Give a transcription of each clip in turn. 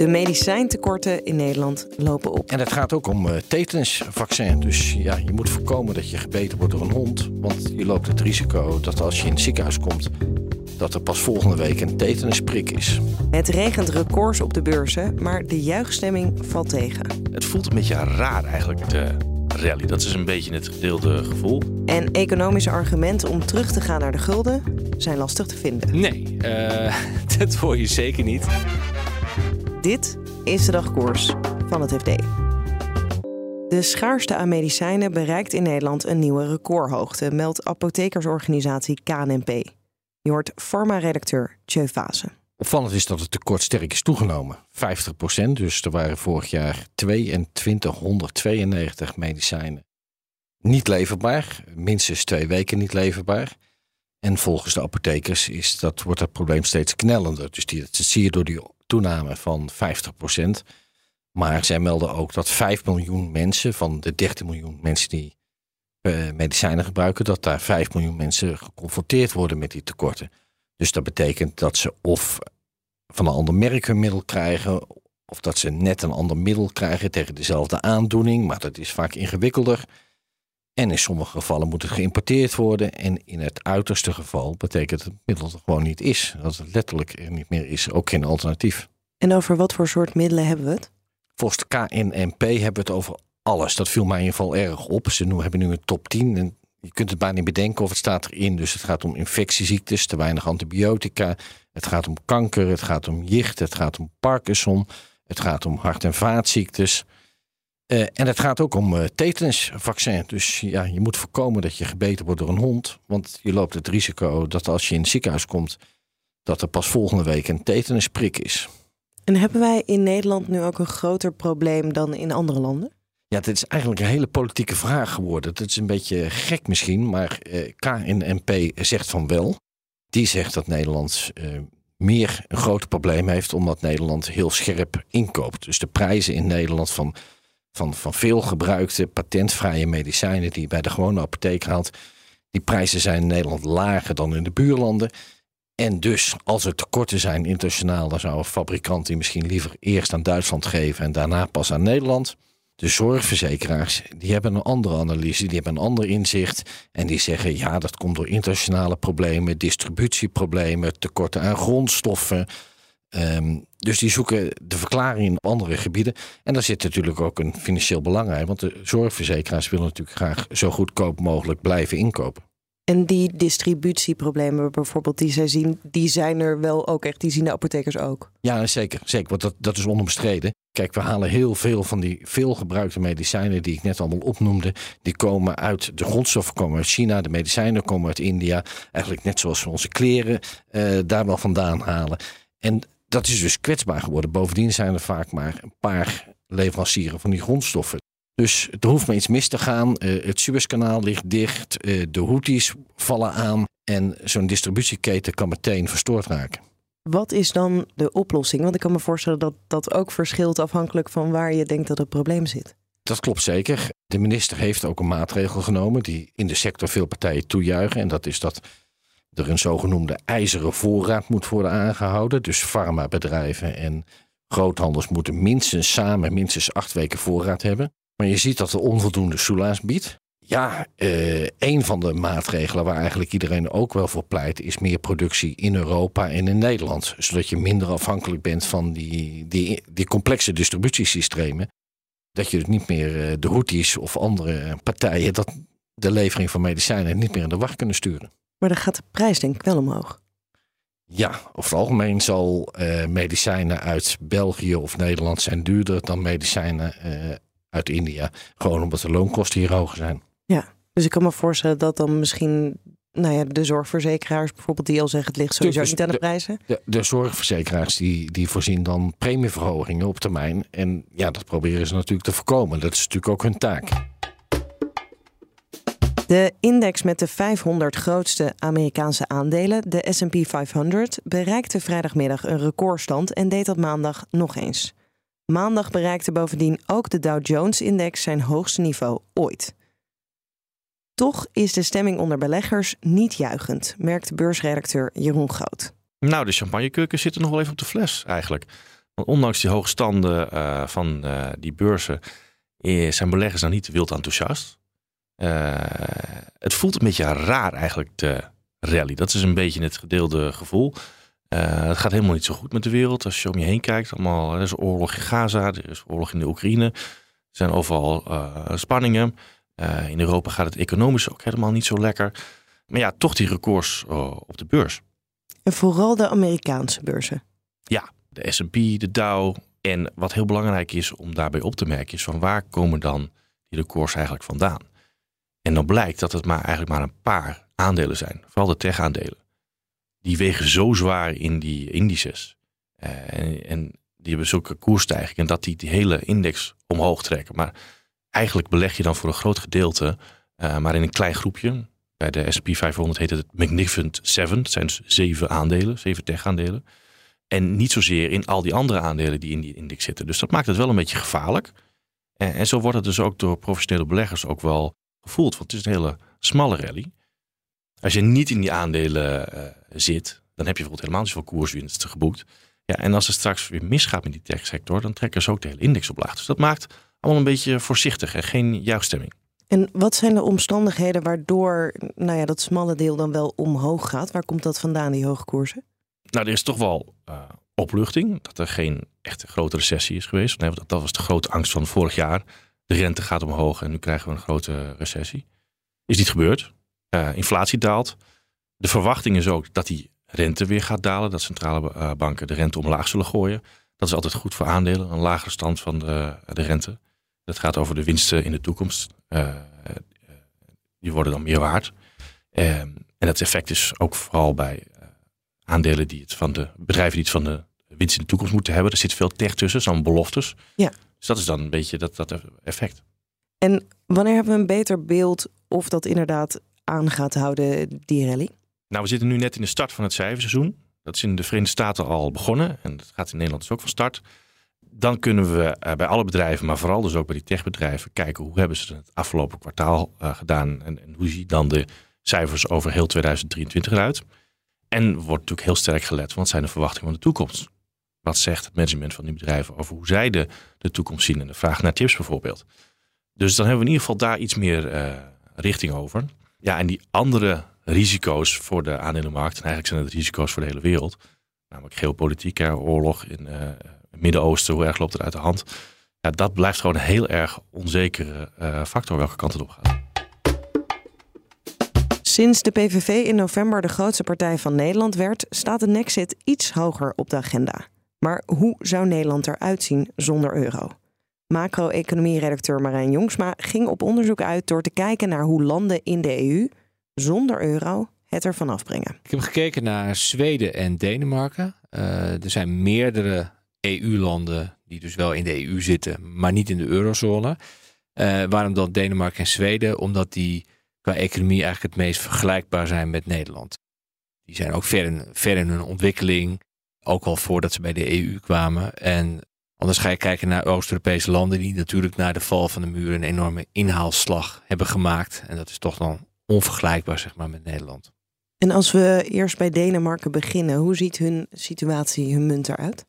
De medicijntekorten in Nederland lopen op. En het gaat ook om uh, tetanusvaccin. Dus ja, je moet voorkomen dat je gebeten wordt door een hond. Want je loopt het risico dat als je in het ziekenhuis komt, dat er pas volgende week een tetanusprik is. Het regent records op de beurzen, maar de juichstemming valt tegen. Het voelt een beetje raar eigenlijk, de rally. Dat is een beetje het gedeelde gevoel. En economische argumenten om terug te gaan naar de gulden zijn lastig te vinden. Nee, uh, dat hoor je zeker niet. Dit is de dagkoers van het FD. De schaarste aan medicijnen bereikt in Nederland een nieuwe recordhoogte, meldt apothekersorganisatie KNP. Je hoort pharma-redacteur Tjeu Fase. Opvallend is dat het tekort sterk is toegenomen. 50 procent, dus er waren vorig jaar 2292 medicijnen niet leverbaar. Minstens twee weken niet leverbaar. En volgens de apothekers is dat, wordt het probleem steeds knellender. Dus die, dat zie je door die toename van 50 procent. Maar zij melden ook dat 5 miljoen mensen van de 13 miljoen mensen die uh, medicijnen gebruiken, dat daar 5 miljoen mensen geconfronteerd worden met die tekorten. Dus dat betekent dat ze of van een ander merk hun middel krijgen, of dat ze net een ander middel krijgen tegen dezelfde aandoening, maar dat is vaak ingewikkelder. En in sommige gevallen moet het geïmporteerd worden. En in het uiterste geval betekent het middel er gewoon niet is. Dat het letterlijk er niet meer is, ook geen alternatief. En over wat voor soort middelen hebben we het? Volgens de KNNP hebben we het over alles. Dat viel mij in ieder geval erg op. Ze hebben nu een top 10 en je kunt het bijna niet bedenken of het staat erin. Dus het gaat om infectieziektes, te weinig antibiotica. Het gaat om kanker, het gaat om jicht, het gaat om Parkinson. Het gaat om hart- en vaatziektes. Uh, en het gaat ook om uh, tetanusvaccin. Dus ja, je moet voorkomen dat je gebeten wordt door een hond. Want je loopt het risico dat als je in het ziekenhuis komt, dat er pas volgende week een tetanusprik is. En hebben wij in Nederland nu ook een groter probleem dan in andere landen? Ja, dit is eigenlijk een hele politieke vraag geworden. Het is een beetje gek misschien, maar uh, KNNP zegt van wel. Die zegt dat Nederland meer een groot probleem heeft omdat Nederland heel scherp inkoopt. Dus de prijzen in Nederland van van, van veel gebruikte patentvrije medicijnen die je bij de gewone apotheek haalt. Die prijzen zijn in Nederland lager dan in de buurlanden. En dus, als er tekorten zijn internationaal, dan zou een fabrikant die misschien liever eerst aan Duitsland geven en daarna pas aan Nederland. De zorgverzekeraars, die hebben een andere analyse, die hebben een ander inzicht. En die zeggen, ja, dat komt door internationale problemen, distributieproblemen, tekorten aan grondstoffen, Um, dus die zoeken de verklaring in andere gebieden. En daar zit natuurlijk ook een financieel belang bij. Want de zorgverzekeraars willen natuurlijk graag zo goedkoop mogelijk blijven inkopen. En die distributieproblemen bijvoorbeeld die zij zien, die zijn er wel ook echt. Die zien de apothekers ook. Ja, zeker. Zeker, want dat, dat is onbemstreden. Kijk, we halen heel veel van die veelgebruikte medicijnen die ik net allemaal opnoemde. Die komen uit, de grondstoffen komen uit China, de medicijnen komen uit India. Eigenlijk net zoals we onze kleren uh, daar wel vandaan halen. En dat is dus kwetsbaar geworden. Bovendien zijn er vaak maar een paar leverancieren van die grondstoffen. Dus er hoeft maar iets mis te gaan. Uh, het Suezkanaal ligt dicht. Uh, de Houthis vallen aan. En zo'n distributieketen kan meteen verstoord raken. Wat is dan de oplossing? Want ik kan me voorstellen dat dat ook verschilt afhankelijk van waar je denkt dat het probleem zit. Dat klopt zeker. De minister heeft ook een maatregel genomen die in de sector veel partijen toejuichen. En dat is dat er een zogenoemde ijzeren voorraad moet worden aangehouden. Dus farmabedrijven en groothandels moeten minstens samen minstens acht weken voorraad hebben. Maar je ziet dat er onvoldoende soelaas biedt. Ja, eh, een van de maatregelen waar eigenlijk iedereen ook wel voor pleit, is meer productie in Europa en in Nederland. Zodat je minder afhankelijk bent van die, die, die complexe distributiesystemen. Dat je dus niet meer eh, de Houthis of andere partijen dat de levering van medicijnen niet meer in de wacht kunnen sturen. Maar dan gaat de prijs denk ik wel omhoog. Ja, over het algemeen zal uh, medicijnen uit België of Nederland zijn duurder dan medicijnen uh, uit India. Gewoon omdat de loonkosten hier hoger zijn. Ja, dus ik kan me voorstellen dat dan misschien nou ja, de zorgverzekeraars bijvoorbeeld, die al zeggen het ligt sowieso Dus niet aan de, de- prijzen. De, de zorgverzekeraars die, die voorzien dan premieverhogingen op termijn. En ja, dat proberen ze natuurlijk te voorkomen. Dat is natuurlijk ook hun taak. De index met de 500 grootste Amerikaanse aandelen, de S&P 500, bereikte vrijdagmiddag een recordstand en deed dat maandag nog eens. Maandag bereikte bovendien ook de Dow Jones-index zijn hoogste niveau ooit. Toch is de stemming onder beleggers niet juichend, merkt beursredacteur Jeroen Groot. Nou, de champagnekurken zitten nog wel even op de fles eigenlijk. Want ondanks die hoge standen eh, van eh, die beurzen eh, zijn beleggers nou niet wild enthousiast. Eh, het voelt een beetje raar eigenlijk, de rally. Dat is een beetje het gedeelde gevoel. Eh, het gaat helemaal niet zo goed met de wereld. Als je om je heen kijkt, allemaal, er is oorlog in Gaza, er is oorlog in de Oekraïne. Er zijn overal eh, spanningen. In Europa gaat het economisch ook helemaal niet zo lekker. Maar ja, toch die records op de beurs. En vooral de Amerikaanse beurzen. de S&P, de Dow. En wat heel belangrijk is om daarbij op te merken is van waar komen dan die records eigenlijk vandaan? En dan blijkt dat het maar eigenlijk maar een paar aandelen zijn, vooral de tech-aandelen. Die wegen zo zwaar in die indices. Eh, en, en die hebben zulke koersstijgingen dat die, die hele index omhoog trekken. Maar eigenlijk beleg je dan voor een groot gedeelte, eh, maar in een klein groepje. Bij de S&P 500 heet het Magnificent Seven. Het zijn dus zeven aandelen, zeven tech-aandelen. En niet zozeer in al die andere aandelen die in die index zitten. Dus dat maakt het wel een beetje gevaarlijk. En, en zo wordt het dus ook door professionele beleggers ook wel gevoeld. Want het is een hele smalle rally. Als je niet in die aandelen eh, zit, dan heb je bijvoorbeeld helemaal niet zoveel koerswinst geboekt. Ja, en als het straks weer misgaat met die techsector, dan trekken ze ook de hele index op laag. Dus dat maakt allemaal een beetje voorzichtig en geen juichstemming. En wat zijn de omstandigheden waardoor nou ja, dat smalle deel dan wel omhoog gaat? Waar komt dat vandaan, die hoge koersen? Nou, er is toch wel eh, opluchting dat er geen echte grote recessie is geweest. Nee, dat, dat was de grote angst van vorig jaar. De rente gaat omhoog en nu krijgen we een grote recessie. Is niet gebeurd. Eh, inflatie daalt. De verwachting is ook dat die rente weer gaat dalen. Dat centrale eh, banken de rente omlaag zullen gooien. Dat is altijd goed voor aandelen. Een lagere stand van de, de rente. Dat gaat over de winsten in de toekomst. Eh, eh, die worden dan meer waard. Eh, en dat effect is ook vooral bij eh, aandelen die het van de bedrijven die het van de winst in de toekomst moeten hebben. Er zit veel tech tussen, zo'n beloftes. Ja. Dus dat is dan een beetje dat, dat effect. En wanneer hebben we een beter beeld of dat inderdaad aan gaat houden, die rally? Nou, we zitten nu net in de start van het cijferseizoen. Dat is in de Verenigde Staten al begonnen en dat gaat in Nederland dus ook van start. Dan kunnen we eh, bij alle bedrijven, maar vooral dus ook bij die techbedrijven, kijken hoe hebben ze het afgelopen kwartaal eh, gedaan en, en hoe zien dan de cijfers over heel 2023 eruit. En wordt natuurlijk heel sterk gelet, wat zijn de verwachtingen van de toekomst? Wat zegt het management van die bedrijven over hoe zij de, de toekomst zien en de vraag naar tips bijvoorbeeld? Dus dan hebben we in ieder geval daar iets meer eh, richting over. Ja, en die andere risico's voor de aandelenmarkt, en eigenlijk zijn het risico's voor de hele wereld, namelijk geopolitiek, oorlog in eh, het Midden-Oosten, hoe erg loopt het uit de hand? Ja, dat blijft gewoon een heel erg onzekere eh, factor welke kant het op gaat. Sinds de PVV in november de grootste partij van Nederland werd, staat de Nexit iets hoger op de agenda. Maar hoe zou Nederland eruit zien zonder euro? Macro-economie-redacteur Marijn Jongsma ging op onderzoek uit door te kijken naar hoe landen in de EU zonder euro het ervan afbrengen. Ik heb gekeken naar Zweden en Denemarken. Eh, er zijn meerdere EU-landen die dus wel in de EU zitten, maar niet in de eurozone. Eh, waarom dan Denemarken en Zweden? Omdat die qua economie eigenlijk het meest vergelijkbaar zijn met Nederland. Die zijn ook ver in, ver in hun ontwikkeling, ook al voordat ze bij de EU kwamen. En anders ga je kijken naar Oost-Europese landen die natuurlijk na de val van de muur een enorme inhaalslag hebben gemaakt. En dat is toch dan onvergelijkbaar zeg maar met Nederland. En als we eerst bij Denemarken beginnen, hoe ziet hun situatie, hun munt eruit?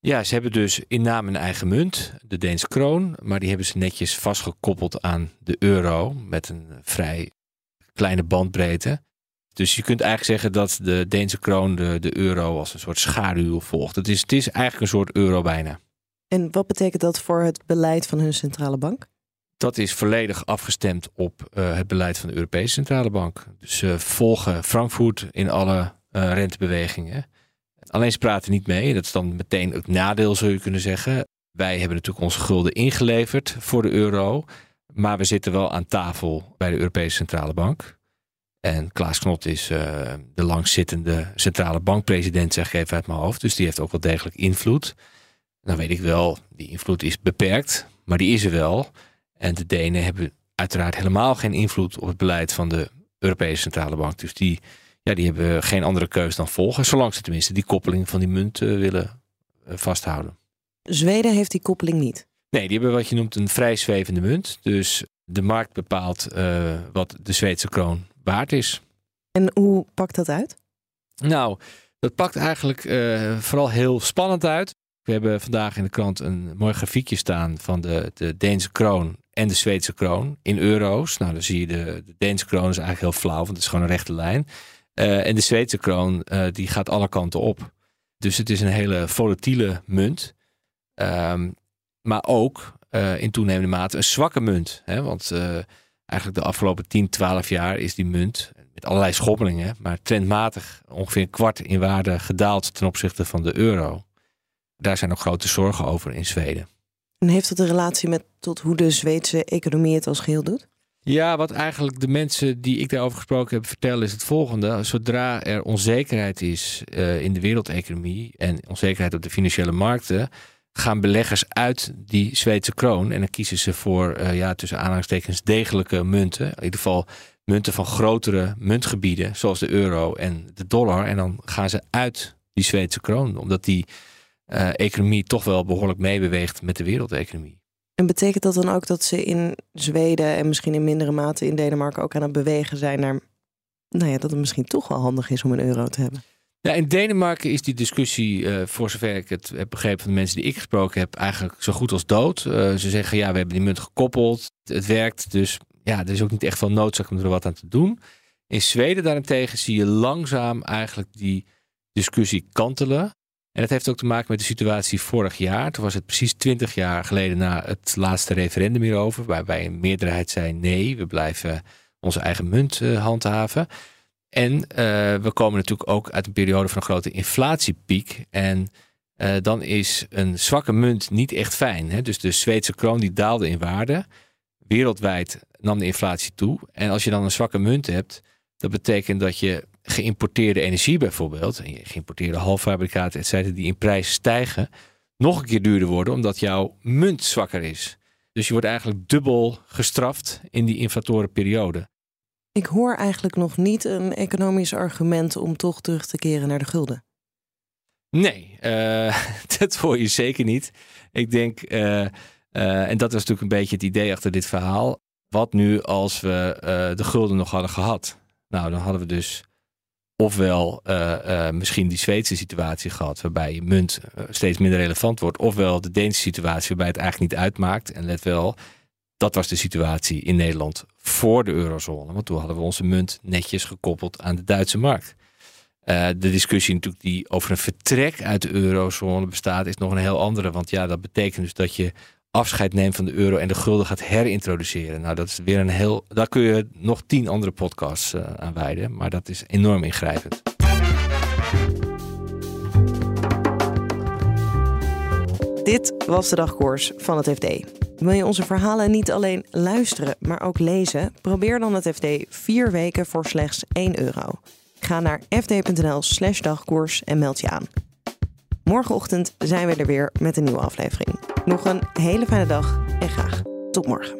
Ja, ze hebben dus in naam een eigen munt, de Deense kroon. Maar die hebben ze netjes vastgekoppeld aan de euro met een vrij kleine bandbreedte. Dus je kunt eigenlijk zeggen dat de Deense kroon de, de euro als een soort schaduw volgt. Het is, het is eigenlijk een soort euro bijna. En wat betekent dat voor het beleid van hun centrale bank? Dat is volledig afgestemd op uh, het beleid van de Europese Centrale Bank. Dus ze uh, volgen Frankfurt in alle uh, rentebewegingen. Alleen ze praten niet mee. Dat is dan meteen het nadeel, zou je kunnen zeggen. Wij hebben natuurlijk onze gulden ingeleverd voor de euro. Maar we zitten wel aan tafel bij de Europese Centrale Bank. En Klaas Knot is uh, de langzittende centrale bankpresident, zeg ik even uit mijn hoofd. Dus die heeft ook wel degelijk invloed. Dan weet ik wel, die invloed is beperkt, maar die is er wel. En de Denen hebben uiteraard helemaal geen invloed op het beleid van de Europese Centrale Bank. Dus die, ja, die hebben geen andere keus dan volgen, zolang ze tenminste die koppeling van die munt uh, willen uh, vasthouden. Zweden heeft die koppeling niet. Nee, die hebben wat je noemt een vrij zwevende munt. Dus de markt bepaalt uh, wat de Zweedse kroon waard is. En hoe pakt dat uit? Nou, dat pakt eigenlijk uh, vooral heel spannend uit. We hebben vandaag in de krant een mooi grafiekje staan van de, de Deense kroon en de Zweedse kroon in euro's. Nou, dan zie je de, de Deense kroon is eigenlijk heel flauw, want het is gewoon een rechte lijn. Uh, en de Zweedse kroon, die gaat alle kanten op. Dus het is een hele volatiele munt. Um, maar ook uh, in toenemende mate een zwakke munt. Hè? Want eigenlijk de afgelopen 10, 12 jaar is die munt met allerlei schommelingen, maar trendmatig ongeveer een kwart in waarde gedaald ten opzichte van de euro. Daar zijn nog grote zorgen over in Zweden. En heeft dat een relatie met tot hoe de Zweedse economie het als geheel doet? Ja, wat eigenlijk de mensen die ik daarover gesproken heb vertellen is het volgende. Zodra er onzekerheid is uh, in de wereldeconomie en onzekerheid op de financiële markten, gaan beleggers uit die Zweedse kroon en dan kiezen ze voor, uh, ja, tussen aanhalingstekens, degelijke munten. In ieder geval munten van grotere muntgebieden, zoals de euro en de dollar. En dan gaan ze uit die Zweedse kroon, omdat die uh, economie toch wel behoorlijk meebeweegt met de wereldeconomie. En betekent dat dan ook dat ze in Zweden en misschien in mindere mate in Denemarken ook aan het bewegen zijn naar, nou ja, dat het misschien toch wel handig is om een euro te hebben? Ja, in Denemarken is die discussie, uh, voor zover ik het heb begrepen van de mensen die ik gesproken heb, eigenlijk zo goed als dood. Uh, ze zeggen ja, we hebben die munt gekoppeld, het werkt, dus ja, er is ook niet echt veel noodzaak om er wat aan te doen. In Zweden daarentegen zie je langzaam eigenlijk die discussie kantelen. En dat heeft ook te maken met de situatie vorig jaar. Toen was het precies twintig jaar geleden na het laatste referendum hierover, waarbij een meerderheid zei nee, we blijven onze eigen munt uh, handhaven. En uh, we komen natuurlijk ook uit een periode van een grote inflatiepiek. En uh, dan is een zwakke munt niet echt fijn. Hè? Dus de Zweedse kroon die daalde in waarde. Wereldwijd nam de inflatie toe. En als je dan een zwakke munt hebt, dat betekent dat je geïmporteerde energie bijvoorbeeld, en je geïmporteerde halffabrikaten, et cetera, die in prijs stijgen, nog een keer duurder worden omdat jouw munt zwakker is. Dus je wordt eigenlijk dubbel gestraft in die inflatorenperiode. Ik hoor eigenlijk nog niet een economisch argument om toch terug te keren naar de gulden. Nee, uh, dat hoor je zeker niet. Ik denk, uh, uh, en dat was natuurlijk een beetje het idee achter dit verhaal. Wat nu als we de gulden nog hadden gehad? Nou, dan hadden we dus ofwel misschien die Zweedse situatie gehad, waarbij je munt steeds minder relevant wordt, ofwel de Deense situatie, waarbij het eigenlijk niet uitmaakt. En let wel, dat was de situatie in Nederland voor de eurozone. Want toen hadden we onze munt netjes gekoppeld aan de Duitse markt. Uh, de discussie natuurlijk die over een vertrek uit de eurozone bestaat, is nog een heel andere. Want ja, dat betekent dus dat je afscheid neemt van de euro en de gulden gaat herintroduceren. Nou, dat is weer een heel. Daar kun je nog tien andere podcasts uh, aan wijden. Maar dat is enorm ingrijpend. Dit was de dagkoers van het FD. Wil je onze verhalen niet alleen luisteren, maar ook lezen? Probeer dan het FD vier weken voor slechts 1 euro. Ga naar fd.nl/slash dagkoers en meld je aan. Morgenochtend zijn we er weer met een nieuwe aflevering. Nog een hele fijne dag en graag tot morgen.